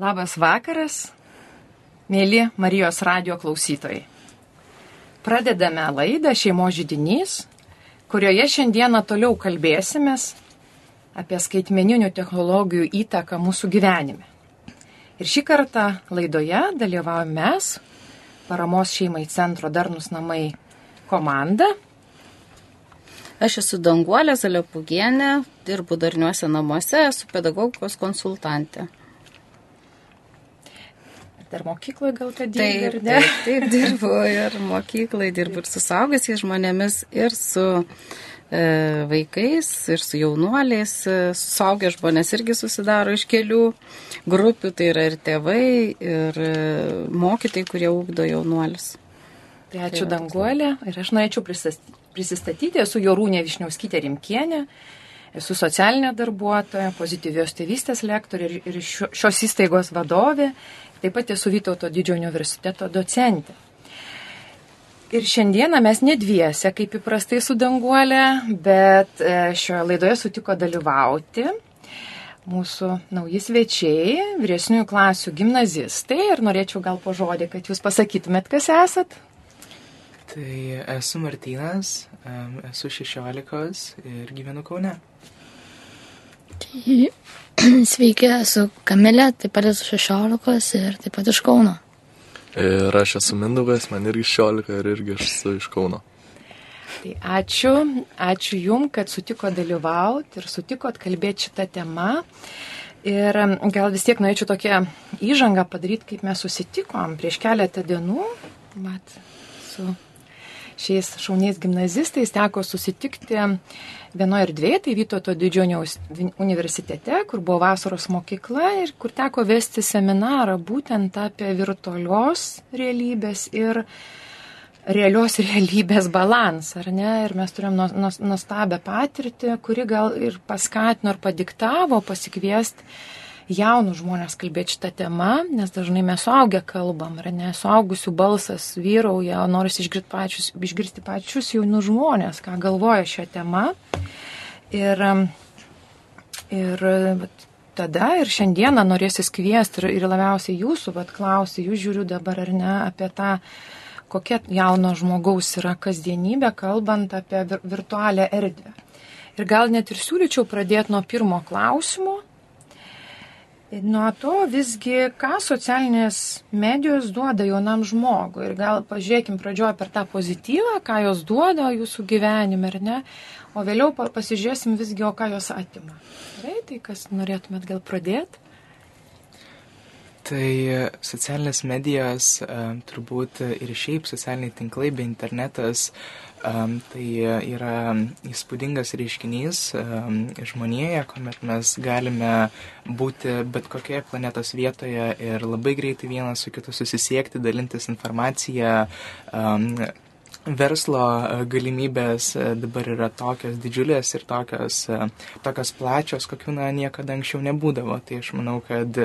Labas vakaras, mėly Marijos radio klausytojai. Pradedame laidą Šeimo žydinys, kurioje šiandieną toliau kalbėsimės apie skaitmeninių technologijų įtaką mūsų gyvenime. Ir šį kartą laidoje dalyvaujame mes, paramos šeimai centro Darnus namai komanda. Aš esu Danguolė Zaliopugienė, dirbu darniuose namuose, esu pedagogikos konsultantė. Dar mokykloje gal kad dirbi, ar ne? taip, taip, dirbu ir mokyklai, dirbu ir su saugusiais žmonėmis, ir su e, vaikais, ir su jaunuoliais. E, Suaugę žmonės irgi susidaro iš kelių grupių, tai yra ir tėvai, ir e, mokytai, kurie ūkdo jaunuolius. Tai ačiū Tai Danguolė ir aš norėčiau prisist- prisistatyti, esu Jorūnė Višniauskytė Rimkienė, esu socialinė darbuotoja, pozityvios tėvystės lektorė ir, ir šio, šios įstaigos vadovė, taip pat esu Vytauto didžiojo universiteto docentė. Ir šiandieną mes nedviese, kaip įprastai su Danguolė, bet e, šioje laidoje sutiko dalyvauti mūsų nauji svečiai, vyresniųjų klasių gimnazistai ir norėčiau gal po žodį, kad jūs pasakytumėt, kas esat. Tai esu Martynas, esu 16 ir gyvenu Kaune. Tai sveiki, esu Kamilė, taip pat esu 16 ir taip pat iš Kauno. Ir aš esu Mindaugas, man irgi 16 ir irgi aš esu iš Kauno. Tai ačiū, ačiū Jum, kad sutiko dalyvauti ir sutikot kalbėti šitą temą. Ir gal vis tiek norėčiau tokią įžangą padaryti, kaip mes susitikom prieš keletą dienų. Mat, su šiais šauniais gimnazistais teko susitikti vienoje erdvėje, tai Vytauto didžiojo universitete, kur buvo vasaros mokykla ir kur teko vesti seminarą būtent apie virtualios realybės ir realios realybės balansą, ar ne? Ir mes turėjom nuos- nuos- nuostabią patirtį, kuri gal ir paskatino ir padiktavo pasikviesti jaunus žmonės kalbėti šitą temą, nes dažnai mes suaugę kalbam, ar ne, suaugusių balsas vyrauja, o noris išgirsti pačius, išgirsti pačius jaunus žmonės, ką galvoja šią temą. Ir, ir vat, tada ir šiandieną norėsis kviesti ir, ir labiausiai jūsų, vat klausti, jūs žiūriu dabar ar ne apie tą, kokia jauno žmogaus yra kasdienybė, kalbant apie vir virtualią erdvę. Ir gal net ir siūlyčiau pradėti nuo pirmo klausimo. Nuo to visgi, ką socialinės medijos duoda jaunam žmogui. Ir gal pažiūrėkim pradžioje per tą pozityvą, ką jos duoda jūsų gyvenime, ar ne? O vėliau pa- pasižiūrėsim visgi, o ką jos atima. Gerai, tai kas norėtumėt gal pradėti? Tai socialinės medijos, em, turbūt ir šiaip socialiniai tinklai bei internetas, em, tai yra įspūdingas reiškinys žmonėje, kuomet mes galime būti bet kokioje planetos vietoje ir labai greitai vienas su kitu susisiekti, dalintis informaciją. Verslo e, galimybės e, dabar yra tokios didžiulės ir tokios, e, tokios plačios, kokių na, niekada anksčiau nebūdavo. Tai aš manau, kad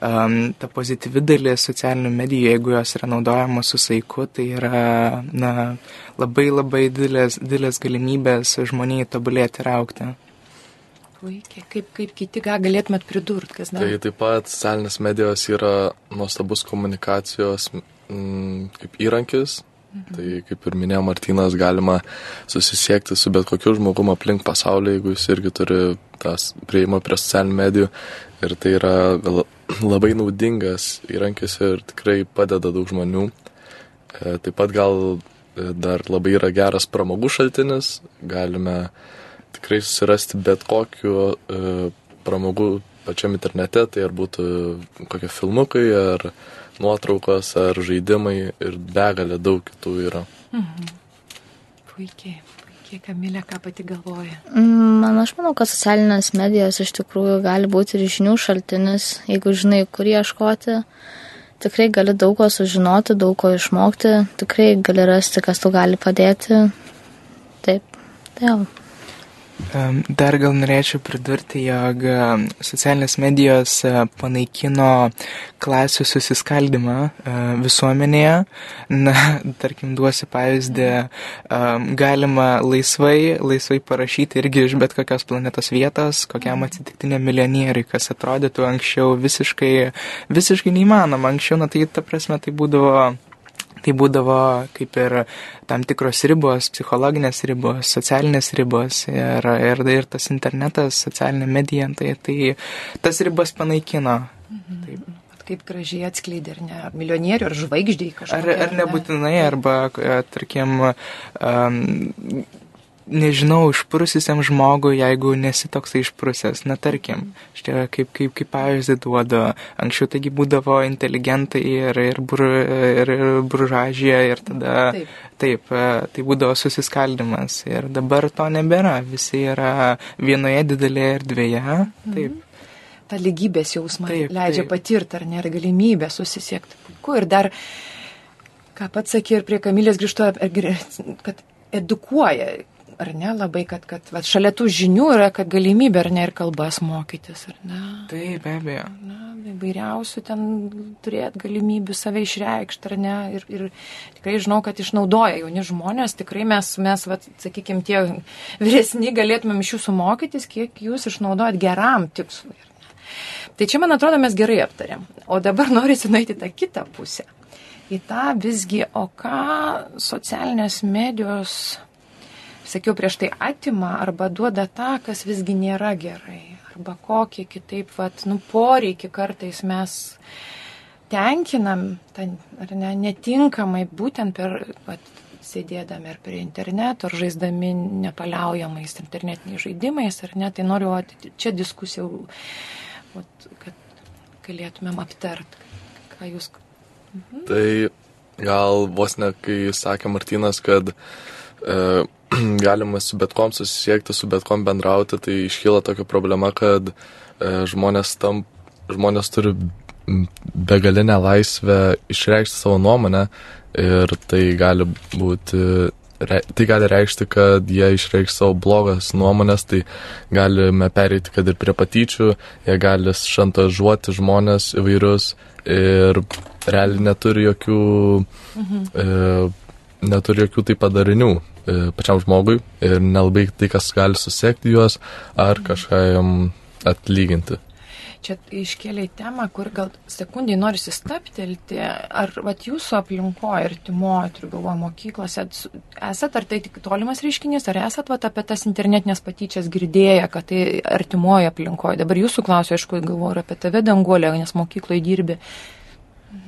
um, ta pozityvi dalis socialinių medijų, jeigu jos yra naudojamos su saiku, tai yra na, labai labai didelės, didelės galimybės žmoniai tobulėti ir aukti. Puikiai, kaip, kaip kiti ką galėtumėt pridurti, kas dar? Tai taip pat socialinės medijos yra nuostabus komunikacijos mm, kaip įrankis. Tai kaip ir minėjo Martinas, galima susisiekti su bet kokiu žmogum aplink pasaulį, jeigu jis irgi turi tas prieimą prie socialinių medijų. Ir tai yra labai naudingas įrankis ir tikrai padeda daug žmonių. E, Taip pat gal e, dar labai yra geras pramogų šaltinis. Galime tikrai susirasti bet kokiu e, pramogų pačiam internete, tai ar būtų kokie filmukai, ar nuotraukos, ar žaidimai ir begalė daug kitų yra. Puikiai, puikiai, Kamilė, ką pati galvoja. Mm, Man aš manau, kad socialinės medijos iš tikrųjų gali būti ir žinių šaltinis, jeigu žinai, kur ieškoti. Tikrai gali daug ko sužinoti, daug ko išmokti, tikrai gali rasti, kas tau gali padėti. Taip, tai jau. Dar gal norėčiau pridurti, jog socialinės medijos e, panaikino klasių susiskaldimą e, visuomenėje. Na, tarkim, duosiu pavyzdį, galima laisvai, laisvai parašyti irgi iš bet kokios planetos vietos, kokiam atsitiktiniam milijonieriui, kas atrodytų anksčiau visiškai, visiškai neįmanoma. Anksčiau, na tai ta prasme, tai būdavo Tai būdavo kaip ir tam tikros ribos, psichologinės ribos, socialinės ribos ir, ir, ir tas internetas, socialinė medija, tai, tai tas ribas panaikino. Taip. Vat Kaip gražiai atskleidė, ar ne, milijonierių, ar žvaigždžiai kažką. Ar, ar nebūtinai, arba, e, tarkim, um, nežinau, išprusiam žmogui, jeigu nesi toks išprusęs, na tarkim, štai kaip, kaip, kaip pavyzdį duodu, anksčiau taigi būdavo inteligentai ir, ir, bur, ir, ir buržažė ir tada Taip. taip, e, tai būdavo susiskaldimas ir dabar to nebėra, visi yra vienoje didelėje erdvėje, taip. tą lygybės jausmą Taip, leidžia patirti, ar ne, ir galimybę susisiekti. Puiku. Ir dar, ką pats sakė ir prie Kamilės grįžto, kad edukuoja, ar ne, labai, kad, kad va, šalia tų žinių yra, kad galimybė, ar ne, ir kalbas mokytis, ar ne. Taip, be abejo. Na, įvairiausių ten turėti galimybių save išreikšti, ar ne. Ir, ir tikrai žinau, kad išnaudoja jauni žmonės, tikrai mes, mes vat, sakykime, tie vyresni galėtumėm iš jūsų mokytis, kiek jūs išnaudojat geram tikslui. Tai čia, man atrodo, mes gerai aptarėm. O dabar norisi nueiti tą kitą pusę. Į tą visgi, o ką socialinės medijos, sakiau prieš tai, atima arba duoda tą, kas visgi nėra gerai. Arba kokį kitaip, vat, nu, poreikį kartais mes tenkinam, ten, ar ne, netinkamai, būtent per, vat, sėdėdami ar prie interneto, ar žaisdami nepaliaujamais internetiniais žaidimais, ar ne, tai noriu, vat, čia diskusijų, vat, kad galėtumėm aptart, ką jūs. Tai gal vos ne, kai sakė Martinas, kad e, galima su bet kom susisiekti, su bet kom bendrauti, tai iškyla tokia problema, kad e, žmonės, tam, žmonės turi begalinę laisvę išreikšti savo nuomonę ir tai gali būti. Tai gali reikšti, kad jie išreikš savo blogas nuomonės, tai galime pereiti, kad ir prie patyčių, jie gali šantažuoti žmonės įvairius ir realiai neturi jokių, e, neturi jokių tai padarinių pačiam žmogui ir nelabai tai, kas gali susiekti juos ar kažką jam atlyginti. Čia iškėlė temą, kur gal sekundai norisi staptelti, ar vat, jūsų aplinkoje ir timoje, turiu galvoje, mokyklose, esat ar tai tik tolimas reiškinys, ar esat vat, apie tas internetinės patyčias girdėję, kad tai artimoje aplinkoje. Dabar jūsų klausiu, aišku, galvoju apie tave danguolę, nes mokykloje dirbi.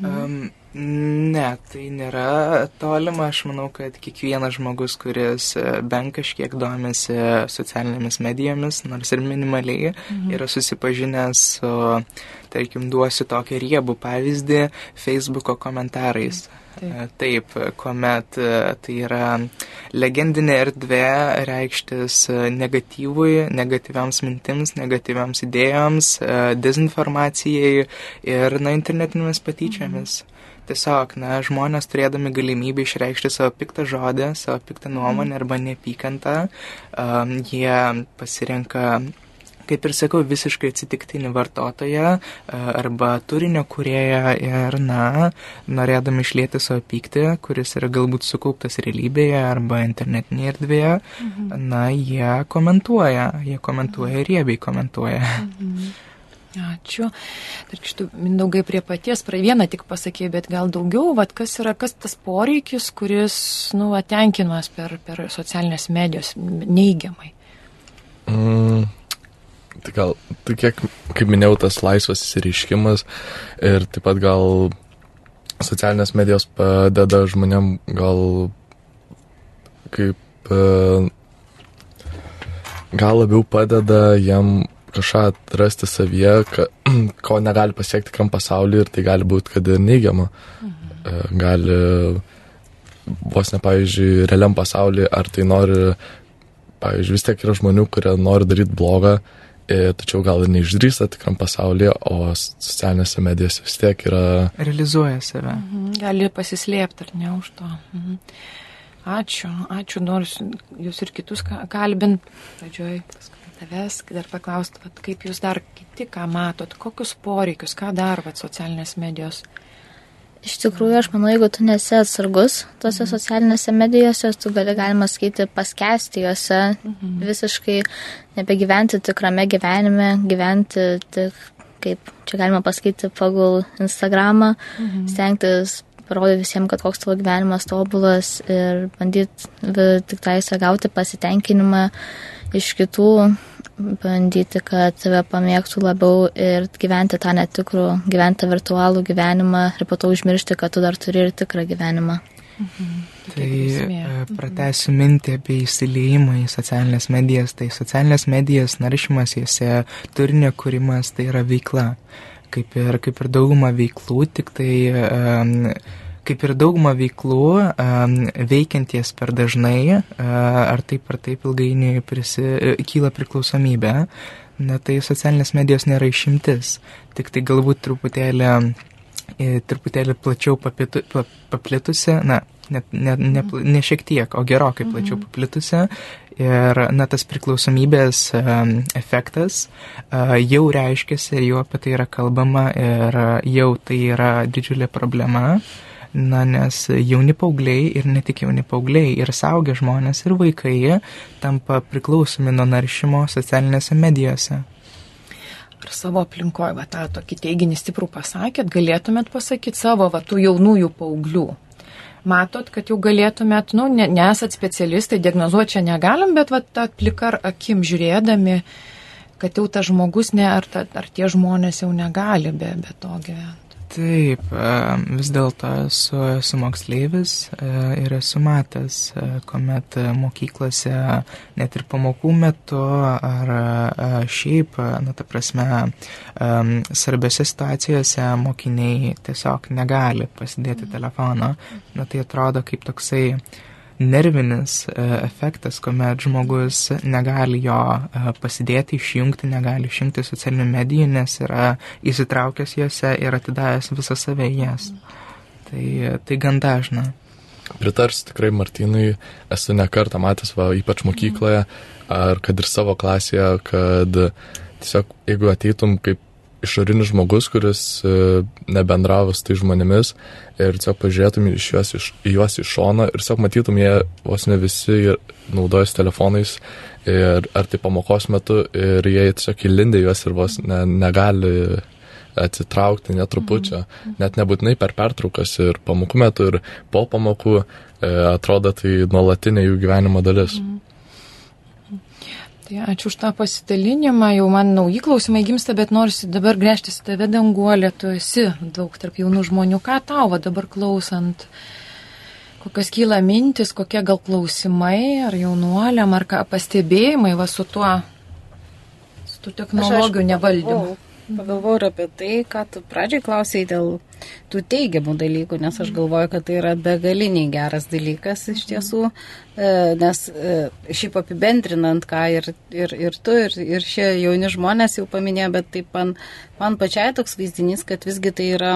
Um, ne, tai nėra tolima. Aš manau, kad kiekvienas žmogus, kuris e, bent kažkiek domisi socialinėmis medijomis, nors ir minimaliai, mhm. yra susipažinęs su, tarkim, duosiu tokį riebų pavyzdį Facebooko komentarais. Taip. E, Taip, kuomet e, tai yra legendinė erdvė reikštis negatyvui, negatyviams mintims, negatyviams idėjoms, e, dezinformacijai ir, na, internetinėmis patyčiamis. Tiesiog, na, žmonės turėdami galimybę išreikšti savo piktą žodį, savo piktą nuomonę arba neapykantą, um, jie pasirenka kaip ir sakau, visiškai atsitiktinį vartotoją e, arba turinio kurieją ir, na, norėdami išlėti savo pyktį, kuris yra galbūt sukauptas realybėje arba internetinėje erdvėje, mhm. na, jie komentuoja, jie komentuoja riebiai komentuoja. Mhm. Ačiū. Dar kištų, mindaugai prie paties, pra vieną tik pasakė, bet gal daugiau, vat, kas yra, kas tas poreikis, kuris, nu, atenkinamas per, per socialinės medijos neigiamai. Mm, tai gal, tai kiek, kaip minėjau, tas laisvas įsireiškimas ir taip pat gal socialinės medijos padeda žmonėm gal kaip e, gal labiau padeda jam kažką atrasti savyje, ka, ko negali pasiekti kam pasaulyje ir tai gali būti, kad ir neigiama. Mhm. Gali vos ne, pavyzdžiui, realiam pasaulyje, ar tai nori, pavyzdžiui, vis tiek yra žmonių, kurie nori daryti blogą, e, tačiau gal ir neišdrįsta tikram pasaulyje, o socialinėse medijose vis tiek yra... Realizuoja save. Mhm. Gali pasislėpti ar ne už to. Mhm. Ačiū, ačiū, noriu jūs ir kitus kalbint. Pradžioj, paskui tavęs, dar paklausti, kaip jūs dar kiti, ką matot, kokius poreikius, ką dar vat, socialinės medijos. Iš tikrųjų, aš manau, jeigu tu nesi atsargus tose socialinėse medijose, tu gali, galima sakyti, paskesti juose, mhm. visiškai nebegyventi tikrame gyvenime, gyventi tik, kaip čia galima pasakyti, pagal Instagramą, mhm. stengtis parodyti visiems, kad koks tavo gyvenimas tobulas ir bandyti tik taisą gauti pasitenkinimą iš kitų, bandyti, kad tave pamėgtų labiau ir gyventi tą netikrų, gyventi virtualų gyvenimą ir po to užmiršti, kad tu dar turi ir tikrą gyvenimą. Mhm. Tai e, pratęsiu mintį apie įsileimą į socialinės medijas. Tai socialinės medijas naršymas jose, turinio kūrimas tai yra veikla. Kaip ir, kaip ir dauguma veiklų, tik tai um, kaip ir dauguma veiklų, veikianties per dažnai, ar taip ar taip ilgainiui prisi, kyla priklausomybė, na tai socialinės medijos nėra išimtis, tik tai galbūt truputėlį, truputėlį plačiau papitu, paplitusi, na, ne, ne, ne, ne šiek tiek, o gerokai plačiau mhm. paplitusi. Ir, na, tas priklausomybės efektas jau reiškiasi jau apie tai yra kalbama ir jau tai yra didžiulė problema. Uh, Na, nes jauni paaugliai ir ne tik jauni paaugliai, ir saugę žmonės, ir vaikai tampa priklausomi nuo naršymo socialinėse medijose. Ar savo aplinkoje, va, tą tokį teiginį stiprų pasakėt, galėtumėt pasakyti savo, va, tų jaunųjų paauglių? Matot, kad jau galėtumėt, nu, ne, nesat specialistai, diagnozuoti čia negalim, bet va, tą plikar akim žiūrėdami, kad jau tas žmogus, ne, ar, ta, ar tie žmonės jau negali be, be to gyventi. Taip, vis dėlto esu, esu moksleivis e, ir esu matęs, e, kuomet mokyklose net ir pamokų metu ar šiaip, na, ta prasme, svarbiose situacijose mokiniai tiesiog negali pasidėti telefono. Na, tai atrodo kaip toksai nervinis e, efektas, kuomet žmogus negali jo e, pasidėti, išjungti, negali išjungti socialinių medijų, nes yra įsitraukęs juose ir atidavęs visą save jas. Tai, tai gan dažna. Pritarsiu tikrai Martinui, esu nekartą matęs, va, ypač mokykloje, ar kad ir savo klasėje, kad tiesiog jeigu ateitum kaip išorinis žmogus, kuris e, nebendravo su tai žmonėmis ir tiesiog pažiūrėtum iš juos, iš, juos iš šono ir tiesiog matytum, jie vos ne visi naudojasi telefonais ir ar tai pamokos metu ir jie tiesiog įlindė juos ir vos ne, negali atsitraukti netrupučio, mhm. net nebūtinai per pertraukas ir pamokų metu ir po pamokų e, atrodo tai nuolatinė jų gyvenimo dalis. Mhm. Tai ačiū už tą pasidalinimą, jau man nauji klausimai gimsta, bet noriu dabar grėžtis tave danguolė, tu esi daug tarp jaunų žmonių, ką tau va dabar klausant, kokios kyla mintis, kokie gal klausimai, ar jaunuoliam, ar ką pastebėjimai va su tuo, su tų technologijų nevaldymu. Pagalvoju ir apie tai, ką tu pradžiai klausai dėl tų teigiamų dalykų, nes aš galvoju, kad tai yra begaliniai geras dalykas iš tiesų, e, nes e, šiaip apibendrinant, ką ir, ir, ir tu, ir, ir šie jauni žmonės jau paminėjo, bet taip man, man pačiai toks vaizdinys, kad visgi tai yra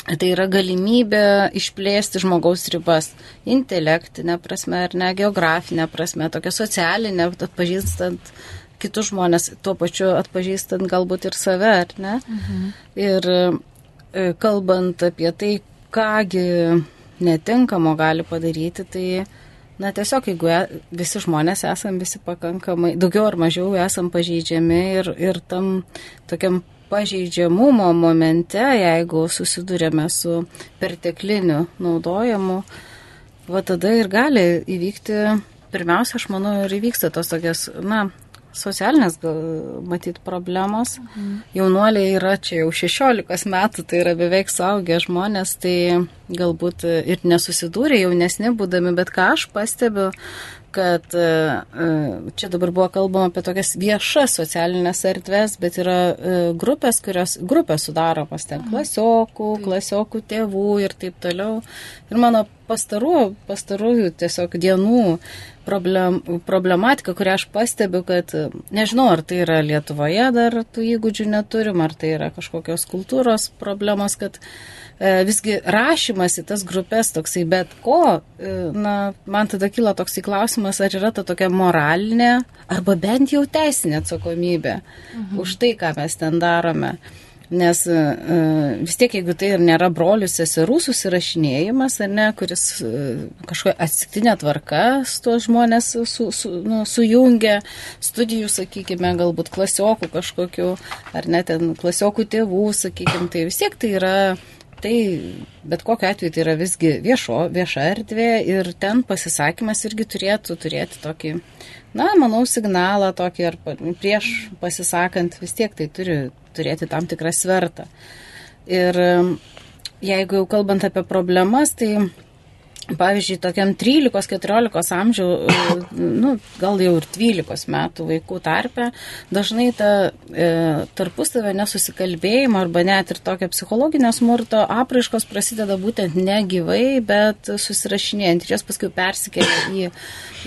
Tai yra galimybė išplėsti žmogaus ribas intelektinė prasme ar ne geografinė prasme, tokia socialinė, atpažįstant kitus žmonės, tuo pačiu atpažįstant galbūt ir save, ar ne? Mhm. Ir E, kalbant apie tai, kągi netinkamo gali padaryti, tai, na, tiesiog, jeigu e, visi žmonės esam visi pakankamai, daugiau ar mažiau esam pažeidžiami ir, ir tam tokiam pažeidžiamumo momente, jeigu susidurėme su pertekliniu naudojimu, va tada ir gali įvykti, pirmiausia, aš manau, ir įvyksta tos tokios, na, socialinės, matyt, problemos. Mhm. Jaunuoliai yra čia jau 16 metų, tai yra beveik saugę žmonės, tai galbūt ir nesusidūrė jaunesni būdami, bet ką aš pastebiu, kad e, e, čia dabar buvo kalbama apie tokias viešas socialinės erdvės, bet yra e, grupės, kurios grupės sudaromas ten klasiokų, klasiokų tėvų ir taip toliau. Ir mano pastarų, pastarųjų tiesiog dienų problem, problematika, kurią aš pastebiu, kad nežinau, ar tai yra Lietuvoje dar tų įgūdžių neturim, ar tai yra kažkokios kultūros problemos, kad uh, visgi rašymas į tas grupės toksai bet ko, e, na, man tada kyla toksai klausimas, ar yra ta tokia moralinė arba bent jau teisinė atsakomybė mhm. už tai, ką mes ten darome. Nes uh, vis tiek, jeigu tai ir nėra brolių seserų susirašinėjimas, ar ne, kuris kažkokia atsitiktinė tvarka su tuos žmonės su, su, nu, sujungia, studijų, sakykime, galbūt klasiokų kažkokiu, ar net ten klasiokų tėvų, sakykime, tai vis tiek tai yra Tai bet kokiu atveju tai yra visgi viešo, vieša erdvė ir ten pasisakymas irgi turėtų turėti tokį, na, manau, signalą tokį ar prieš pasisakant vis tiek tai turi turėti tam tikrą svertą. Ir jeigu jau kalbant apie problemas, tai pavyzdžiui, tokiam 13-14 amžių, nu, gal jau ir 12 metų vaikų tarpe, dažnai ta e, tarpusavio nesusikalbėjimo arba net ir tokio psichologinio smurto apraiškos prasideda būtent ne gyvai, bet susirašinėjant ir jos paskui persikelia į,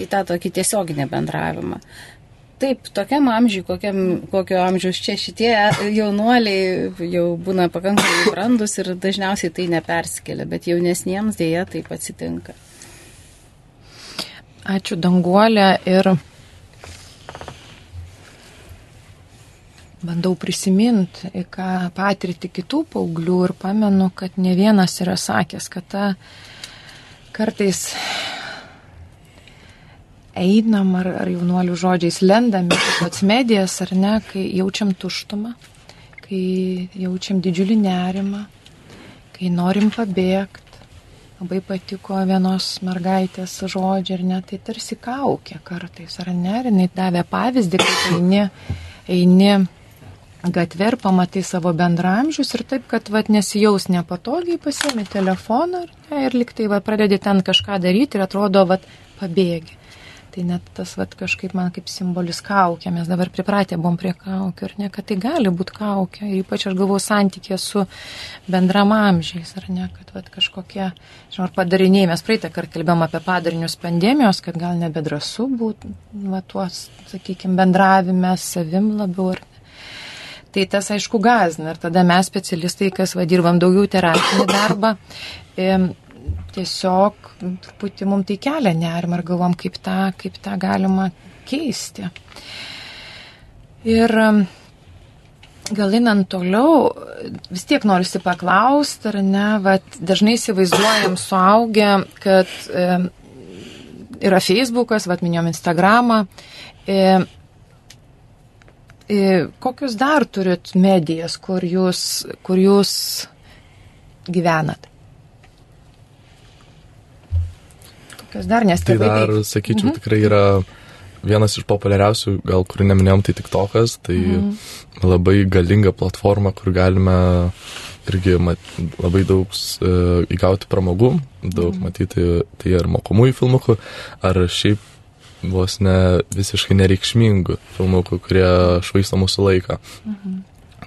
į tą tokį tiesioginį bendravimą. Taip, tokiam amžiui, kokiam, kokio amžiaus čia šitie jaunuoliai jau būna pakankamai brandus ir dažniausiai tai nepersikelia, bet jaunesniems dėja taip atsitinka. Ačiū danguolė ir bandau prisiminti, ką patirti kitų paauglių ir pamenu, kad ne vienas yra sakęs, kad ta kartais einam ar, ar jaunuolių žodžiais lendam į tas medijas ar ne, kai jaučiam tuštumą, kai jaučiam didžiulį nerimą, kai norim pabėgti. Labai patiko vienos mergaitės žodžiai, ar ne, tai tarsi kaukė kartais, ar ne, ir jinai davė pavyzdį, kai eini, eini gatvė ir pamatai savo bendramžius ir taip, kad vat, nesijaus nepatogiai, pasiemi telefoną ir, ne, ir liktai va, pradedi ten kažką daryti ir atrodo, vat, pabėgi. Tai net tas vat, kažkaip man kaip simbolis kaukė, mes dabar pripratę buvom prie kaukio, ar ne, kad tai gali būti kaukė. Ir ypač aš galvoju santykė su bendram amžiais, ar ne, kad vat, kažkokie, žinau, ar padariniai, mes praeitą kartą kalbėjom apie padarinius pandemijos, kad gal nebedrasu būtų, va, tuos, sakykime, bendravime savim labiau. Ar Tai tas aišku gazina ir tada mes specialistai, kas va dirbam daugiau terapinį darbą, tiesiog truputį mums tai kelia nerimą ir galvom, kaip tą, kaip tą galima keisti. Ir um, gal einant toliau, vis tiek norisi paklausti, ar ne, vat, dažnai įsivaizduojam suaugę, kad e, yra Facebookas, vat minėjom Instagramą. E, e, kokius dar turit medijas, kur jūs, kur jūs gyvenat? Kas dar nes tai dar, veik. sakyčiau, mhm. tikrai yra vienas iš populiariausių, gal kurį neminėjom, tai TikTokas, tai mhm. labai galinga platforma, kur galime irgi mat, labai daug uh, įgauti pramogų, daug mhm. matyti tai ar mokomųjų filmukų, ar šiaip vos ne visiškai nereikšmingų filmukų, kurie švaisto mūsų laiką. Mhm.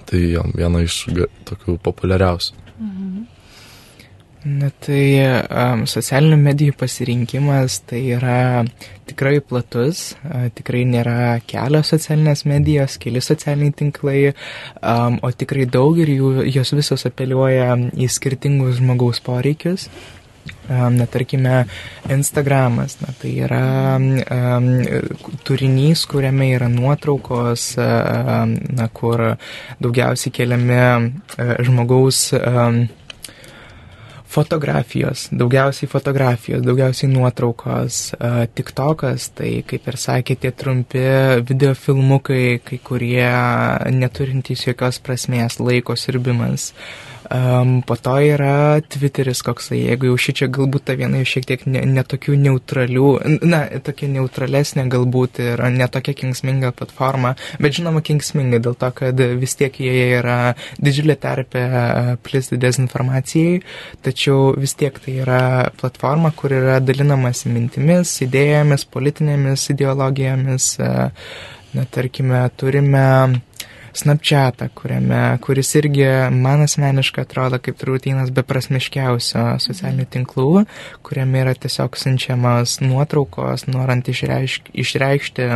Tai viena iš tokių populiariausių. Na tai um, socialinių medijų pasirinkimas tai yra tikrai platus, uh, tikrai nėra kelios socialinės medijos, keli socialiniai tinklai, um, o tikrai daug ir jų, jos visos apeliuoja į skirtingus žmogaus poreikius. Um, na, tarkime, Instagramas, na, tai yra um, turinys, kuriame yra nuotraukos, um, na, kur daugiausiai keliami uh, žmogaus um, Fotografijos, daugiausiai fotografijos, daugiausiai nuotraukos, uh, TikTokas, tai kaip ir sakė, tie trumpi videofilmukai, kai kurie neturintys jokios prasmės, laiko sirbimas. Um, po to yra Twitteris koksai, jeigu jau ši čia galbūt ta viena iš šiek tiek netokių ne, ne neutralių, na, tokia neutralesnė galbūt ir netokia kingsminga platforma, bet žinoma kingsminga dėl to, kad vis tiek joje yra didžiulė terpė plisti dezinformacijai, tačiau vis tiek tai yra platforma, kur yra dalinamasi mintimis, idėjomis, politinėmis ideologijomis. Na, tarkime, turime Snapchatą, kuriame, kuris irgi man asmeniškai atrodo kaip turbūt vienas beprasmiškiausio socialinių tinklų, kuriame yra tiesiog siunčiamas nuotraukos, norint išreikšti, išreikšti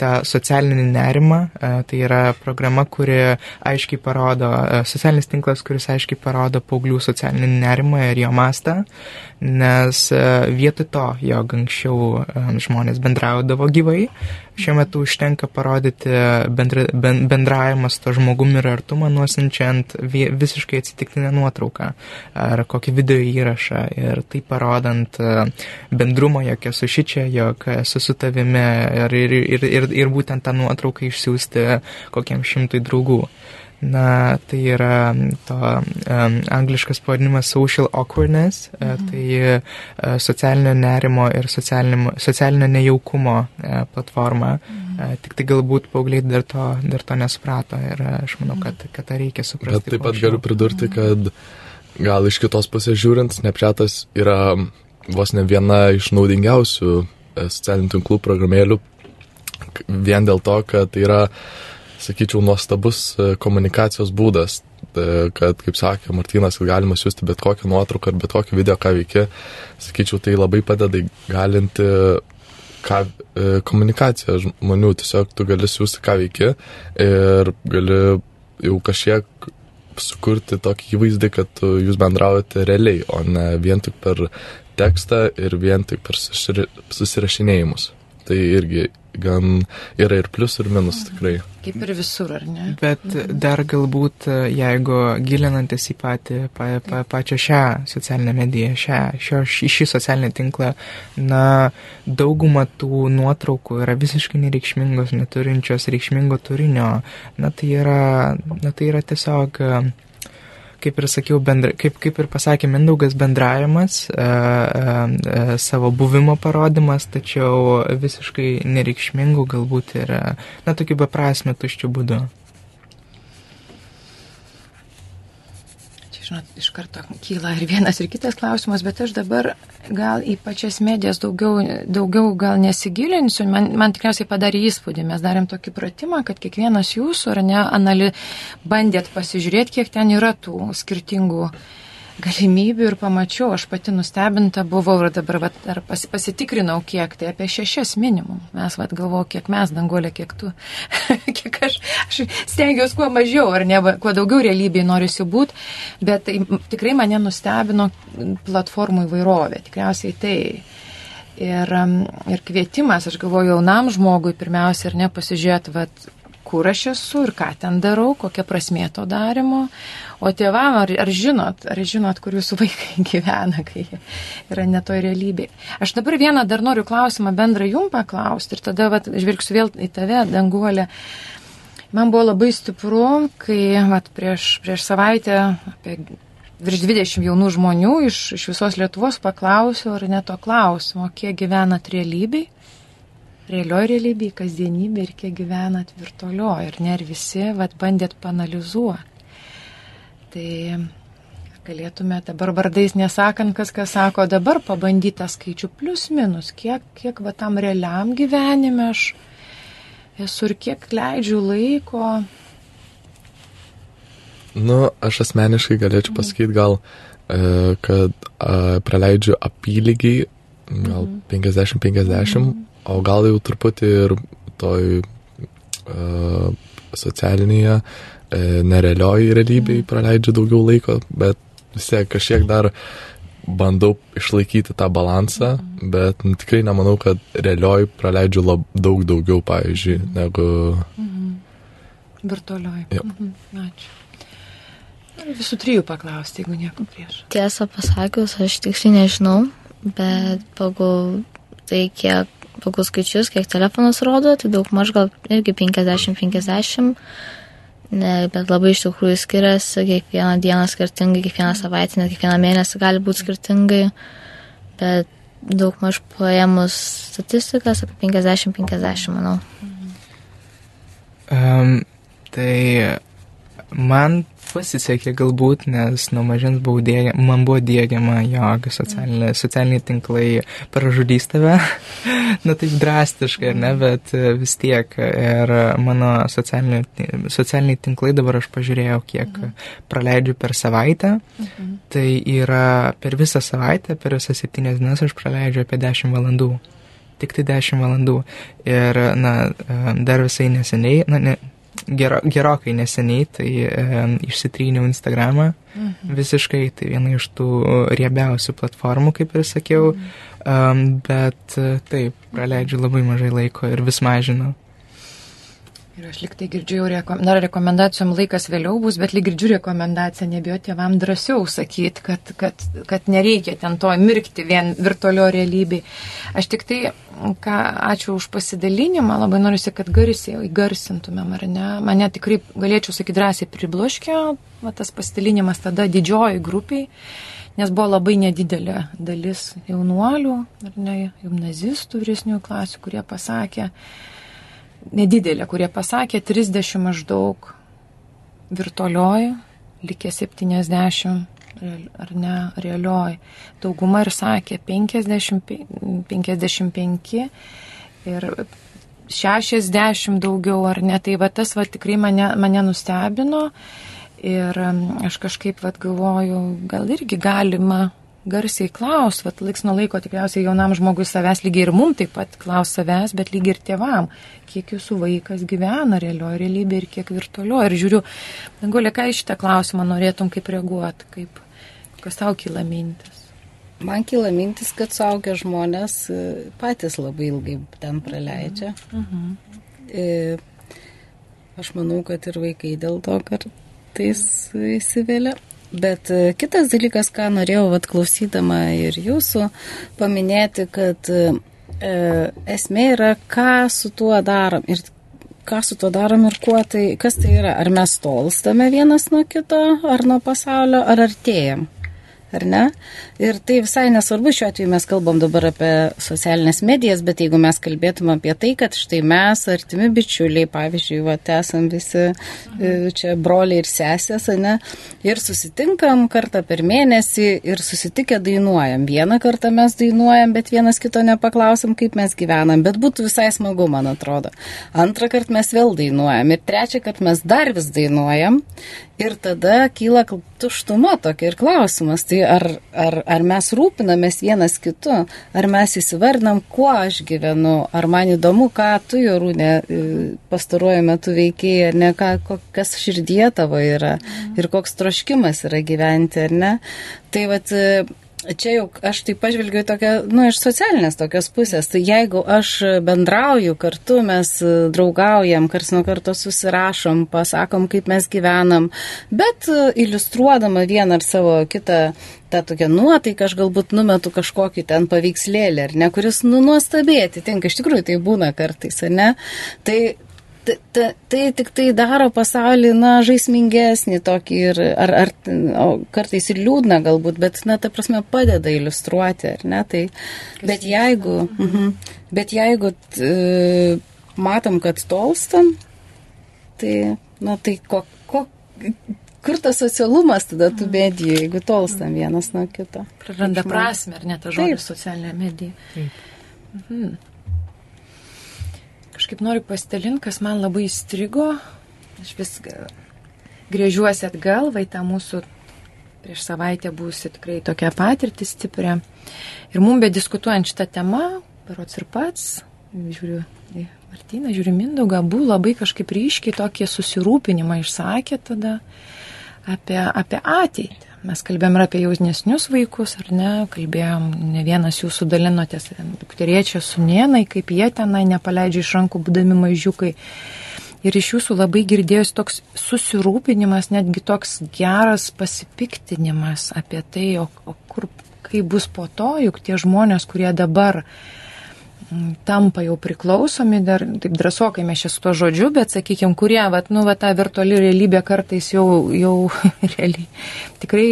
tą socialinį nerimą. E, tai yra programa, kuri aiškiai parodo, e, socialinis tinklas, kuris aiškiai parodo paauglių socialinį nerimą ir jo mastą nes e, vietoj to, jog anksčiau e, žmonės bendraudavo gyvai, šiuo metu užtenka parodyti bendra, ben, bendravimą su to žmogumi ir artumą, nuosinčiant visiškai atsitiktinę nuotrauką ar kokį video įrašą ir tai parodant e, bendrumą, jog esu šičia, jog esu su tavimi ir, ir, ir, ir, ir būtent tą nuotrauką išsiųsti kokiam šimtui draugų. Na, tai yra to um, angliškas pavadinimas social awkwardness, e, mhm. tai uh, socialinio nerimo ir socialinio nejaukumo uh, platforma. Mhm. Uh, tik tai galbūt paaugliai dar to, dar to nesuprato ir aš manau, mhm. kad, kad tą reikia suprasti. Bet taip pat galiu pridurti, kad gal iš kitos pusės žiūrint, Snapchatas yra vos ne viena iš naudingiausių socialinių tinklų programėlių vien dėl to, kad tai yra sakyčiau, nuostabus e, komunikacijos būdas, e, kad, kaip sakė Martinas, kad galima siūsti bet kokią nuotrauką ar bet kokį video, ką veikia. Sakyčiau, tai labai padeda galinti ką, e, komunikaciją žmonių. Tiesiog tu gali siūsti, ką veiki ir gali jau kažkiek sukurti tokį įvaizdį, kad jūs bendraujate realiai, o ne vien tik per tekstą ir vien tik per susirašinėjimus. Tai irgi gan yra ir plius, ir minus tikrai. Kaip ir visur, ar ne? Bet dar galbūt, jeigu gilinantis į patį, pa, pa, pačią šią socialinę mediją, šią, šio, šį, šį socialinį tinklą, na, dauguma tų nuotraukų yra visiškai nereikšmingos, neturinčios reikšmingo turinio. Na, tai yra, na, tai yra tiesiog kaip ir sakiau, bendra, kaip, kaip ir pasakė Mindaugas, bendravimas, e, e, e, savo buvimo parodimas, tačiau visiškai nereikšmingų galbūt ir, na, tokių beprasmių tuščių būdų. Žinot, iš karto kyla ir vienas, ir kitas klausimas, bet aš dabar gal į pačias medijas daugiau, daugiau gal nesigilinsiu. Man, man tikriausiai padarė įspūdį. Mes darėm tokį pratimą, kad kiekvienas jūsų, ar ne, anali, bandėt pasižiūrėti, kiek ten yra tų skirtingų galimybių ir pamačiau, aš pati nustebinta buvau ir dabar vat, ar pas, pasitikrinau, kiek tai apie šešias minimum. Mes vat galvoju, kiek mes, dangolė, kiek tu, kiek aš, aš stengiuosi kuo mažiau, ar ne, kuo daugiau realybėje noriu būti, bet tai, tikrai mane nustebino platformų įvairovė, tikriausiai tai. Ir, ir kvietimas, aš galvoju, jaunam žmogui pirmiausia ir nepasižiūrėti, vat, kur aš esu ir ką ten darau, kokia prasmė to darimo. O tėvam, ar, ar žinot, ar žinot, kur jūsų vaikai gyvena, kai yra netoj realybėje. Aš dabar vieną dar noriu klausimą bendrą jum paklausti ir tada vat, žvelgsiu vėl į tave, danguolę. Man buvo labai stipru, kai vat, prieš, prieš savaitę apie virš 20 jaunų žmonių iš, iš visos Lietuvos paklausiau, ar ne to klausimo, kiek gyvenat realybėje realioj realybėj, kasdienybėj ir kiek gyvenat virtualioj. Ir ne ir visi vat, bandėt panalizuoti. Tai galėtume dabar vardais nesakant, kas ką sako, dabar pabandyti tą skaičių plus minus, kiek, kiek va tam realiam gyvenime aš esu ir kiek leidžiu laiko. Nu, aš asmeniškai galėčiau pasakyti gal, e, kad a, praleidžiu apylygiai, gal 50-50, mhm o gal jau truputį ir toj uh, socialinėje, uh, nerealioji realybėje praleidžiu daugiau laiko, bet vis tiek kažkiek dar bandau išlaikyti tą balansą, mhm. bet nu, tikrai nemanau, kad realioj praleidžiu lab, daug daugiau, pavyzdžiui, mhm. negu... Mhm. Virtualioj. Mhm. Ačiū. Visų trijų paklausti, jeigu nieko prieš. Tiesą pasakius, aš tiksliai nežinau, bet pagal tai, kiek pagal skaičius, kiek telefonas rodo, tai daug maž gal irgi 50-50. Ne, bet labai iš tikrųjų skiriasi, kiekvieną dieną skirtingai, kiekvieną savaitę, net kiekvieną mėnesį gali būti skirtingai, bet daug maž paėmus statistikas apie 50-50, manau. Um, tai man pasisekė galbūt, nes nuo mažens dėgia, man buvo dėgiama, jog socialinė, socialiniai tinklai pražudys tave. Na taip drastiškai, ne, bet vis tiek. Ir mano socialiniai, socialiniai tinklai dabar aš pažiūrėjau, kiek mhm. praleidžiu per savaitę. Mhm. Tai yra per visą savaitę, per visas septynės dienas aš praleidžiu apie 10 valandų tik tai 10 valandų. Ir, na, dar visai neseniai, na, ne, gero, gerokai neseniai, tai e, išsitryniau Instagramą mhm. visiškai, tai viena iš tų riebiausių platformų, kaip ir sakiau, mhm. um, bet taip, praleidžiu labai mažai laiko ir vis mažinu. Ir aš liktai girdžiu reko, dar rekomendacijom laikas vėliau bus, bet lyg girdžiu rekomendaciją, nebijo tėvam drąsiau sakyti, kad, kad, kad nereikia ten to mirkti vien virtualio realybėj. Aš tik tai, ką, ačiū už pasidalinimą, labai noriu, kad garsiai įgarsintumėm, ar ne? Mane tikrai, galėčiau sakyti, drąsiai pribloškė va, tas pasidalinimas tada didžioji grupiai nes buvo labai nedidelė dalis jaunuolių, ar ne, gimnazistų vyresnių klasių, kurie pasakė, nedidelė, kurie pasakė 30 maždaug virtualioji, likė 70 ar ne realioji. Dauguma ir sakė 50, 55 ir 60 daugiau ar ne. Tai va tas va tikrai mane, mane nustebino ir aš kažkaip va galvoju, gal irgi galima garsiai klaus, vat laiks nuo laiko tikriausiai jaunam žmogui savęs lygiai ir mum taip pat klaus savęs, bet lygiai ir tėvam, kiek jūsų vaikas gyvena realioje realybėje ir kiek virtualioje. Ir žiūriu, Dangolė, ką iš šitą klausimą norėtum kaip reaguoti, kaip, kas tau kyla mintis? Man kyla mintis, kad suaugę žmonės e, patys labai ilgai ten praleidžia. Mhm. E, aš manau, kad ir vaikai dėl to kartais įsivelia. Bet e, kitas dalykas, ką norėjau vat, klausydama ir jūsų paminėti, kad e, esmė yra, ką su tuo darom ir ką su tuo darom ir kuo tai, kas tai yra. Ar mes tolstame vienas nuo kito, ar nuo pasaulio, ar artėjam ar ne? Ir tai visai nesvarbu, šiuo atveju mes kalbam dabar apie socialinės medijas, bet jeigu mes kalbėtum apie tai, kad štai mes, artimi bičiuliai, pavyzdžiui, va, esam visi e, čia broliai ir sesės, ne? Ir susitinkam kartą per mėnesį ir susitikę dainuojam. Vieną kartą mes dainuojam, bet vienas kito nepaklausim, kaip mes gyvenam, bet būtų visai smagu, man atrodo. Antrą kartą mes vėl dainuojam ir trečią kartą mes dar vis dainuojam. Ir tada kyla tuštuma tokia ir klausimas, tai ar, ar, ar mes rūpinamės vienas kitu, ar mes įsivardinam, kuo aš gyvenu, ar man įdomu, ką tu, Jorūnė, e, pastaruoju metu veikiai, ar ne, ką, kas širdie tavo yra ir koks troškimas yra gyventi, ar ne. Tai vat Čia jau aš tai pažvelgiu tokia, nu, iš socialinės tokios pusės. Tai jeigu aš bendrauju kartu, mes draugaujam, kars nuo karto susirašom, pasakom, kaip mes gyvenam, bet iliustruodama vieną ar savo kitą tą tokią nuotaiką, aš galbūt numetu kažkokį ten paveikslėlį, ar ne, kuris, nu, nuostabiai atitinka, iš tikrųjų tai būna kartais, ar ne. Tai tai, tai tik tai daro pasaulį, na, žaismingesnį tokį ir, ar, ar o, kartais ir liūdna galbūt, bet, na, ta prasme, padeda iliustruoti, ar ne? Tai, bet jeigu, mhm, bet jeigu t, matom, kad tolstam, tai, na, tai ko, ko, kur tas socialumas tada tų medijų, jeigu tolstam vienas nuo kito? Praranda prasme, ar ne ta žodis socialinė medija? Taip. Mhm kažkaip noriu pasidalinti, kas man labai įstrigo. Aš vis grėžiuosi atgal, vai tą mūsų prieš savaitę būsi tikrai tokia patirtį stiprią. Ir mum bediskutuojant šitą temą, parots ir pats, žiūriu į Martyną, žiūriu Mindaugą, buvo labai kažkaip ryškiai tokie susirūpinimą išsakė tada apie, apie ateitį. Mes kalbėjom ir apie jaunesnius vaikus, ar ne? Kalbėjom, ne vienas jūsų dalinotės, dukteriečiai sunienai, kaip jie tenai nepaleidžia iš rankų, būdami mažiukai. Ir iš jūsų labai girdėjus toks susirūpinimas, netgi toks geras pasipiktinimas apie tai, o, o kur, kaip bus po to, juk tie žmonės, kurie dabar tampa jau priklausomi, dar taip drąsokai mes čia su tuo žodžiu, bet sakykime, kurie, vat, nu, vat, ta virtuali realybė kartais jau, jau realiai tikrai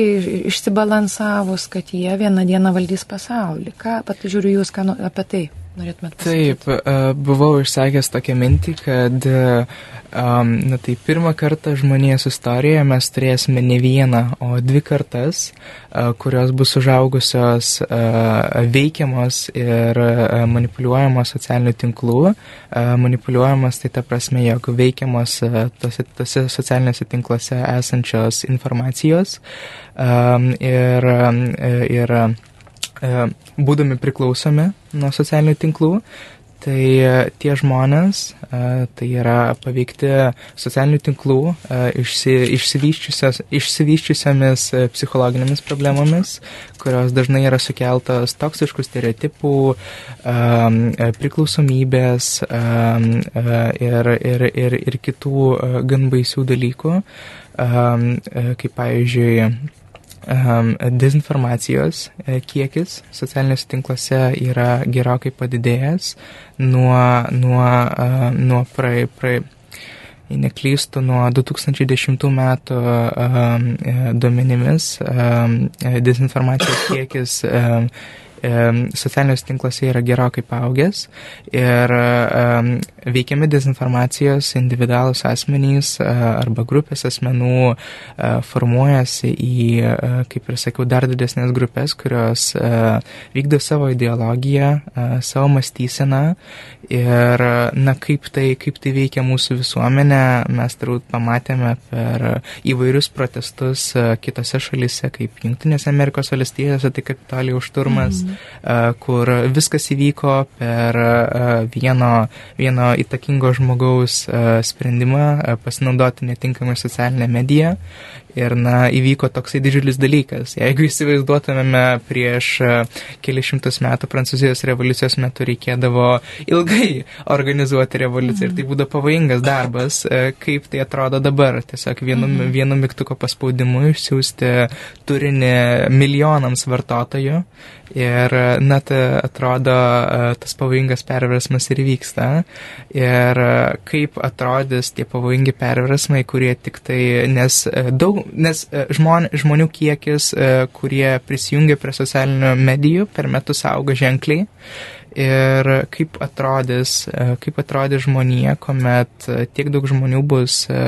išsibalansavus, kad jie vieną dieną valdys pasaulį. Ką, pat žiūriu jūs, ką nu, apie tai norėtumėt pasakyti? Taip, e, buvau išsakęs tokią mintį, kad um, na, tai pirmą kartą žmonijos istorijoje mes turėsime ne vieną, o dvi kartas, uh, kurios bus užaugusios veikiamos ir manipuliuojamos socialinių tinklų. Manipuliuojamos tai ta prasme, jog veikiamos tose, tose socialiniuose tinkluose esančios informacijos. Ir, ir E, būdami priklausomi nuo socialinių tinklų, tai e, tie žmonės, e, tai yra paveikti socialinių tinklų išsi, išsivyščiusiamis psichologinėmis problemomis, kurios dažnai yra sukeltos toksiškų stereotipų, priklausomybės ir, ir, ir, ir kitų gan baisių dalykų, kaip pavyzdžiui, dezinformacijos e, kiekis socialiniuose tinkluose yra gerokai padidėjęs nuo, nuo, nuo prae, prae, jei neklystu, nuo 2010 metų e, duomenimis dezinformacijos kiekis socialiniuose tinkluose yra gerokai paaugęs ir veikiami dezinformacijos individualus asmenys arba grupės asmenų formuojasi į, kaip ir sakiau, dar didesnės grupės, kurios vykdo savo ideologiją, savo mąstyseną. Ir, na, kaip tai, kaip tai veikia mūsų visuomenę, mes turbūt pamatėme per įvairius protestus kitose šalise, kaip Junktinėse Amerikos valstijose, tai Kapitolijaus šturmas, mm -hmm. kur viskas įvyko per vieno, vieno įtakingo žmogaus sprendimą pasinaudoti netinkamai socialinę mediją Ir, na, įvyko toksai didžiulis dalykas. Jeigu įsivaizduotumėme prieš e, kelišimtus metų Prancūzijos revoliucijos metu reikėdavo ilgai organizuoti revoliuciją ir tai būdavo pavojingas darbas, e, kaip tai atrodo dabar. Tiesiog vienu, mhm. vienu mygtuko paspaudimu išsiųsti turinį milijonams vartotojų ir net atrodo e, tas pavojingas perversmas ir vyksta. Ir kaip atrodys tie pavojingi perversmai, kurie tik tai, nes daug, nes e, žmon, žmonių kiekis, e, kurie prisijungia prie socialinių medijų per metus auga ženkliai ir kaip atrodys, e, kaip atrodys žmonija, kuomet e, tiek daug žmonių bus e,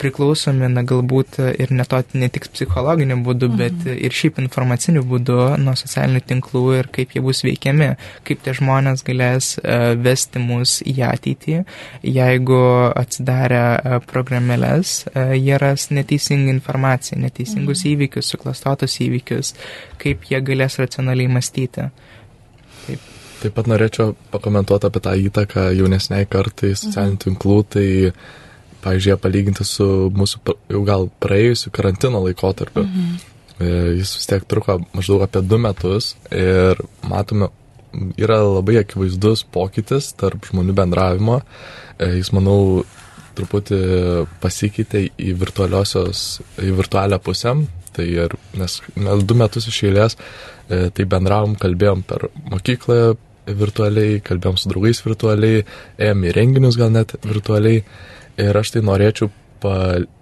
priklausomi, na galbūt ir ne, to, ne tik psichologiniu būdu, mhm. bet ir šiaip informaciniu būdu nuo socialinių tinklų ir kaip jie bus veikiami, kaip tie žmonės galės vesti mus į ateitį, jeigu atsidarę programėlės, jie ras neteisingą informaciją, neteisingus mhm. įvykius, suklastotus įvykius, kaip jie galės racionaliai mąstyti. Taip. Taip pat norėčiau pakomentuoti apie tą įtaką jaunesniai kartai socialinių mhm. tinklų, tai, pavyzdžiui, palyginti su mūsų jau gal praėjusiu karantino laikotarpiu. Mhm. E, jis vis tiek truko maždaug apie du metus ir matome, yra labai akivaizdus pokytis tarp žmonių bendravimo. E, jis, manau, truputį pasikeitė į, į virtualią pusę. Tai ir, nes mes du metus iš eilės E, tai bendravom, kalbėjom per mokyklą virtualiai, kalbėjom su draugais virtualiai, ėjom į renginius gal net virtualiai. Ir aš tai norėčiau pa,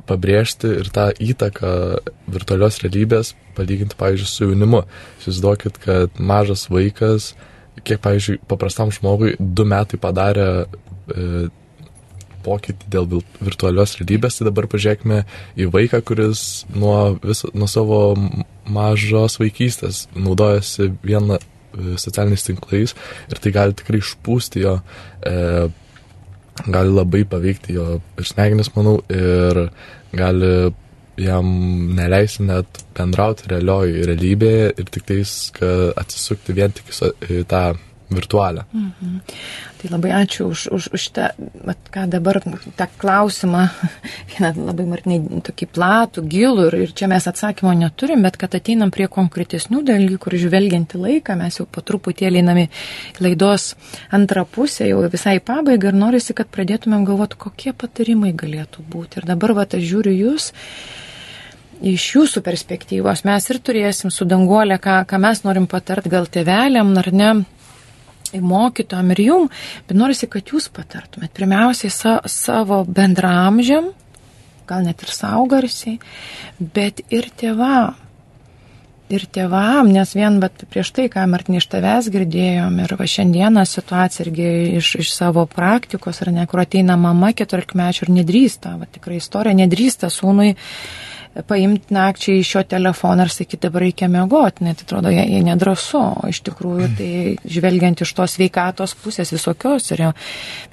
pabrėžti ir tą įtaką virtualios realybės palyginti, pavyzdžiui, su jaunimu. Įsivaizduokit, kad mažas vaikas, kiek, pavyzdžiui, paprastam žmogui du metai padarė e, pokytį dėl virtualios realybės, tai dabar pažiūrėkime į vaiką, kuris nuo, vis, nuo savo mažos vaikystės naudojasi vieną socialiniais tinklais ir tai gali tikrai išpūsti jo, e, gali labai paveikti jo ir smegenis, manau, ir gali jam neleisti net bendrauti realioje realybėje ir tik tais, atsisukti vien tik į tą virtualią. Mhm. Tai labai ačiū už, už, už tą, at, ką dabar, tą klausimą, vieną labai martinai tokį platų, gilų ir, ir čia mes atsakymo neturim, bet kad ateinam prie konkretesnių dalykų ir žvelgiant į laiką, mes jau po truputėlį einame laidos antrą pusę, jau visai pabaigą ir norisi, kad pradėtumėm galvoti, kokie patarimai galėtų būti. Ir dabar, va, aš žiūriu jūs iš jūsų perspektyvos. Mes ir turėsim su danguolė, ką, ką mes norim patart gal tėveliam, ar ne, mokytojom ir jum, bet norisi, kad jūs patartumėt. Pirmiausiai sa savo bendramžiam, gal net ir saugarsiai, bet ir tėvam. Ir tėvam, nes vien, bet prieš tai, ką Martinai iš tavęs girdėjom, ir va šiandieną situacija irgi iš, iš savo praktikos, ar ne, kur ateina mama 14 mečių ir nedrįsta, va tikrai istorija, nedrįsta sūnui paimti nakčiai iš šio telefoną ir sakyti, dabar reikia mėgoti, net atrodo, jie, jie nedrasu, o iš tikrųjų tai žvelgiant iš tos veikatos pusės visokios, yra,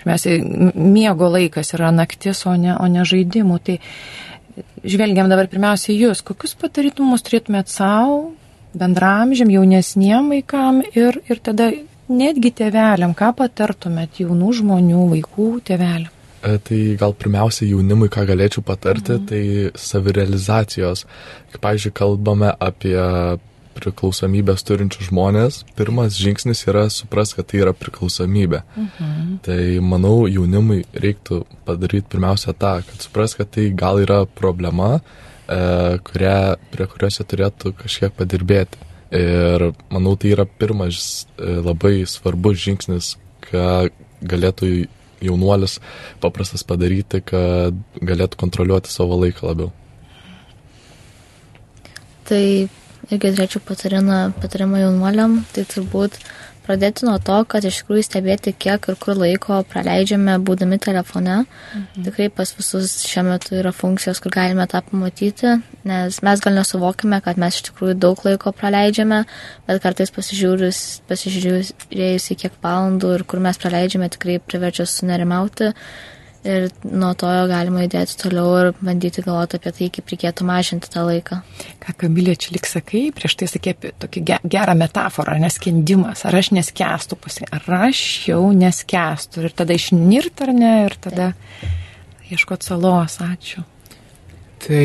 pirmiausia, miego laikas yra naktis, o ne, o ne žaidimų. Tai žvelgiam dabar pirmiausia jūs, kokius patarytumus turėtumėt savo, bendramžiam, jaunesniem vaikam ir, ir tada netgi tėveliam, ką patartumėt jaunų žmonių, vaikų tėveliam? E, tai gal pirmiausia jaunimui, ką galėčiau patarti, mhm. tai savirealizacijos. Kaip, pavyzdžiui, kalbame apie priklausomybės turinčius žmonės, pirmas žingsnis yra supras, kad tai yra priklausomybė. Mhm. Tai manau, jaunimui reiktų padaryti pirmiausia tą, kad supras, kad tai gal yra problema, e, kuria, prie kurios jie turėtų kažkiek padirbėti. Ir manau, tai yra pirmas e, labai svarbus žingsnis, ką galėtų jaunuolis paprastas padaryti, kad galėtų kontroliuoti savo laiką labiau. Tai irgi turėčiau patarimą, patarimą jaunuoliam, tai turbūt pradėti nuo to, kad iš tikrųjų stebėti, kiek ir kur laiko praleidžiame būdami telefone. Mhm. Tikrai pas visus šiuo metu yra funkcijos, kur galime tą pamatyti, nes mes gal nesuvokime, kad mes iš tikrųjų daug laiko praleidžiame, bet kartais pasižiūrėjus, pasižiūrėjus į kiek valandų ir kur mes praleidžiame, tikrai priverčia sunerimauti ir nuo to galima judėti toliau ir bandyti galvoti apie tai, kaip reikėtų mažinti tą laiką. Ką Kamilė čia lik sakai, prieš tai sakė apie tokį gerą metaforą, neskendimas, ar aš neskestu pasi, ar aš jau neskestu ir tada išnirt ar ne ir tada ieškoti salos, ačiū. Tai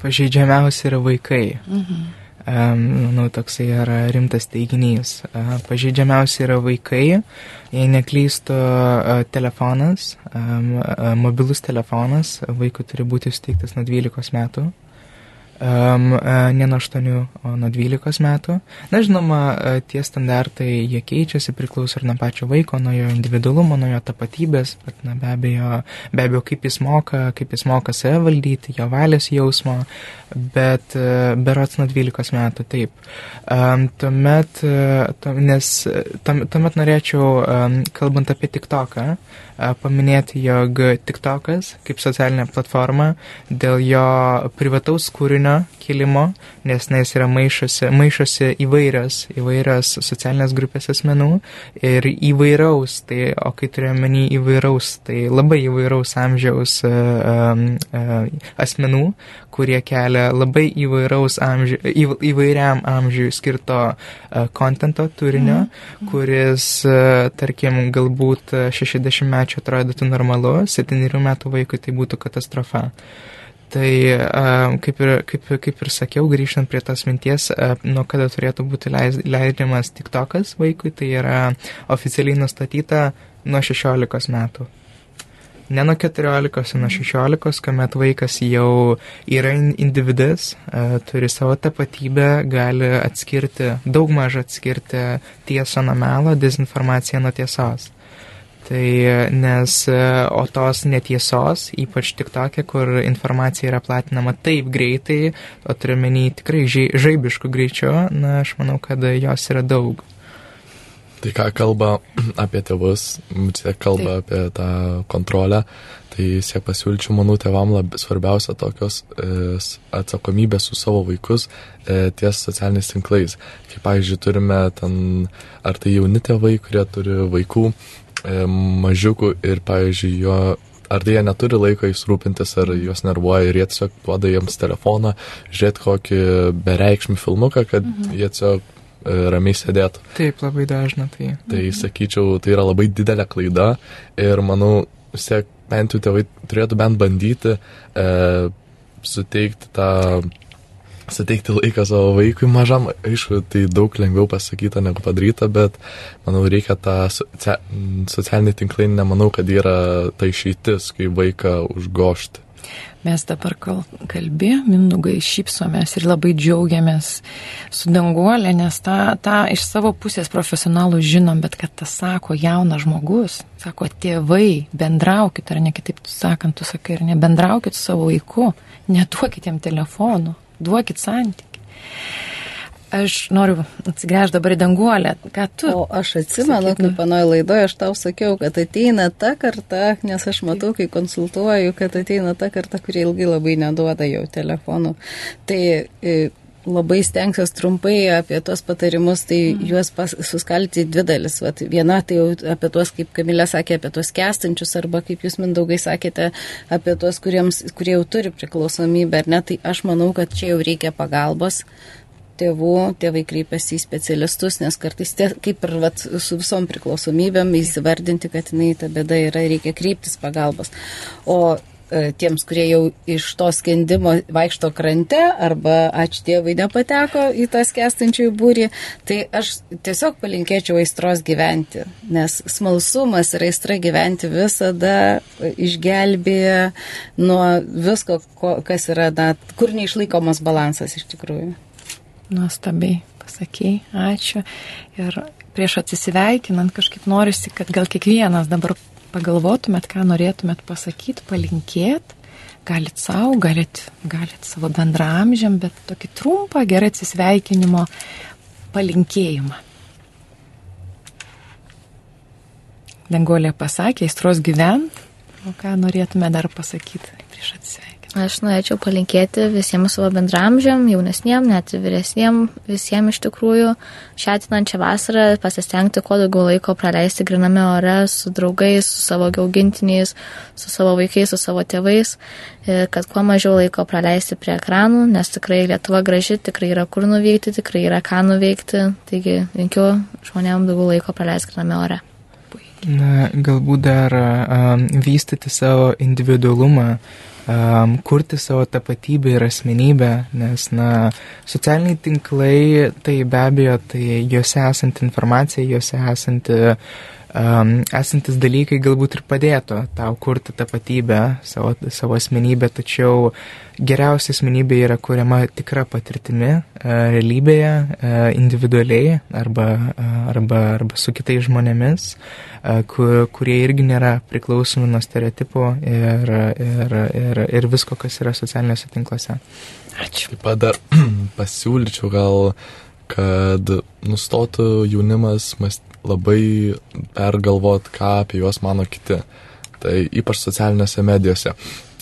pažeidžiamiausi yra vaikai. Mhm manau, toksai yra rimtas teiginys. Pažeidžiamiausi yra vaikai, jei neklysto telefonas, mobilus telefonas, vaikui turi būti suteiktas nuo 12 metų um, ne nuo 8, o nuo 12 metų. Na, žinoma, tie standartai, jie keičiasi, priklauso ir nuo pačio vaiko, nuo jo individualumo, nuo jo tapatybės, bet, na, be abejo, be abejo, kaip jis moka, kaip jis moka save valdyti, jo valios jausmo, bet berots nuo 12 metų, taip. Um, tuomet, to, nes, tuomet norėčiau, um, kalbant apie TikToką, paminėti, jog TikTokas kaip socialinė platforma dėl jo privataus kūrinio kilimo, nes jis yra maišosi, maišosi įvairios, įvairios socialinės grupės asmenų ir įvairaus, tai, o kai turėjome menį įvairaus, tai labai įvairaus amžiaus uh, uh, asmenų, kurie kelia labai įvairaus amžių, įv, įvairiam amžiui skirto uh, kontento turinio, mm. kuris, uh, tarkim, galbūt 60 mečių atrodytų normalu, 7 metų vaikui tai būtų katastrofa. Tai kaip ir, kaip, kaip ir sakiau, grįžtant prie tos minties, nuo kada turėtų būti leidžiamas TikTokas vaikui, tai yra oficialiai nustatyta nuo 16 metų ne nuo 14, o nuo 16, kuomet vaikas jau yra individas, turi savo tapatybę, gali atskirti, daug maž atskirti tiesą nuo melo, dezinformaciją nuo tiesos. Tai nes, o tos netiesos, ypač tik tokia, kur informacija yra platinama taip greitai, o turiu menį tikrai žaibiškų greičiu, na, aš manau, kad jos yra daug. Tai ką kalba apie tėvus, tiek kalba Taip. apie tą kontrolę, tai siek pasiūlyčiau, manau, tėvam labai svarbiausia tokios e, atsakomybės su savo vaikus e, ties socialiniais tinklais. Kaip, pavyzdžiui, turime ten, ar tai jauni tėvai, kurie turi vaikų, mažiukų ir, pavyzdžiui, jo ar tai jie neturi laiko įsirūpintis, ar juos nervuoja ir jie tiesiog duoda jiems telefoną, žiūrėti kokį bereikšmį filmuką, kad mhm. jie tiesiog E, ramiai sėdėtų. Taip, labai dažna tai. Tai sakyčiau, tai yra labai didelė klaida ir manau, vis tiek bent jau tėvai turėtų bent bandyti e, suteikti tą suteikti laiką savo vaikui mažam, aišku, tai daug lengviau pasakyta negu padaryta, bet manau reikia tą socia socialinį tinklai, nemanau, kad yra ta išeitis, kai vaiką užgošti. Mes dabar kalbėjom, Mindugai šypsomės ir labai džiaugiamės su danguolė, nes tą, tą iš savo pusės profesionalų žinom, bet kad tas sako jaunas žmogus, sako tėvai, bendraukit, ar ne kitaip sakant, tu sakai, ar ne, bendraukit su savo vaiku, neduokit jam telefonų, duokit santykių. Aš noriu atsigręžti dabar į danguolę. Ką tu? O aš atsimenu, kaip panoje laidoje aš tau sakiau, kad ateina ta karta, nes aš matau, kai konsultuoju, kad ateina ta karta, kurie ilgai labai neduoda jau telefonų. Tai e, labai stengsiuosi trumpai apie tuos patarimus, tai mm. juos pas, suskalti dvi dalis. Vat, viena tai jau apie tuos, kaip Kamilė sakė, apie tuos kestančius, arba kaip jūs mindaugai sakėte, apie tuos, kuriems, kurie jau turi priklausomybę, ar ne, tai aš manau, kad čia jau reikia pagalbos tėvų, tėvai kreipiasi į specialistus, nes kartais, tie, kaip ir vat, su visom priklausomybėm, įsivardinti, kad jinai ta bėda yra, reikia kreiptis pagalbos. O tiems, kurie jau iš to skendimo vaikšto krante arba ačiū Dievui nepateko į tą skęstančiųjų būrį, tai aš tiesiog palinkėčiau aistros gyventi, nes smalsumas ir aistra gyventi visada išgelbėja nuo visko, ko, kas yra, na, kur neišlaikomas balansas iš tikrųjų. Nuostabiai pasakėjai, ačiū. Ir prieš atsisveikinant kažkaip norisi, kad gal kiekvienas dabar pagalvotumėt, ką norėtumėt pasakyti, palinkėti. Galit savo, galit, galit savo bendramžiam, bet tokį trumpą gerą atsisveikinimo palinkėjimą. Dangolė pasakė, aistros gyvent, o ką norėtume dar pasakyti prieš atsisveikinimą. Aš norėčiau palinkėti visiems savo bendramžiam, jaunesniem, net vyresniem, visiems iš tikrųjų šią atinančią vasarą pasistengti kuo daugiau laiko praleisti griname ore su draugais, su savo gaugintiniais, su savo vaikais, su savo tėvais, kad kuo mažiau laiko praleisti prie ekranų, nes tikrai Lietuva graži, tikrai yra kur nuvykti, tikrai yra ką nuveikti, taigi linkiu žmonėms daugiau laiko praleisti griname ore. Na, galbūt dar um, vystyti savo individualumą, um, kurti savo tapatybę ir asmenybę, nes, na, socialiniai tinklai, tai be abejo, tai juose esanti informacija, juose esanti, um, esantis dalykai galbūt ir padėtų tau kurti tapatybę, savo, savo asmenybę, tačiau geriausia asmenybė yra kuriama tikra patirtimi, uh, realybėje, uh, individualiai arba, uh, arba, arba su kitais žmonėmis. Uh, kur, kurie irgi nėra priklausomi nuo stereotipų ir, ir, ir, ir visko, kas yra socialiniuose tinkluose. Ačiū. Taip pat dar pasiūlyčiau gal, kad nustotų jaunimas labai pergalvot, ką apie juos mano kiti. Tai ypač socialinėse medijose.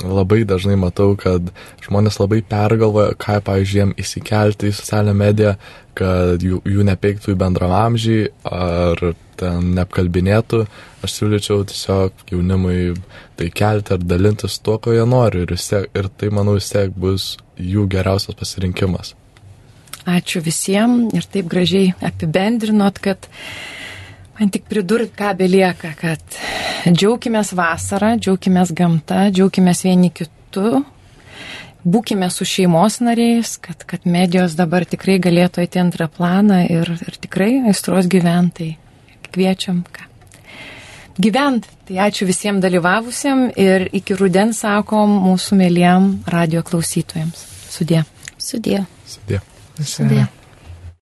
Labai dažnai matau, kad žmonės labai pergalvoja, ką, pavyzdžiui, jiem įsikelti į socialinę mediją, kad jų, jų nepeiktų į bendramamžį ar ten neapkalbinėtų, aš siūlyčiau tiesiog jaunimui tai kelti ar dalintis tuo, ko jie nori ir, tiek, ir tai, manau, vis tiek bus jų geriausias pasirinkimas. Ačiū visiems ir taip gražiai apibendrinot, kad man tik pridurti, ką belieka, kad džiaukimės vasarą, džiaukimės gamta, džiaukimės vieni kitų, būkime su šeimos nariais, kad, kad medijos dabar tikrai galėtų eiti antrą planą ir, ir tikrai aistros gyventai kviečiam ką. Gyvent. Tai ačiū visiems dalyvavusiem ir iki rudens sakom mūsų mėlyjam radio klausytojams. Sudė. Sudė. Sudė. Sudė.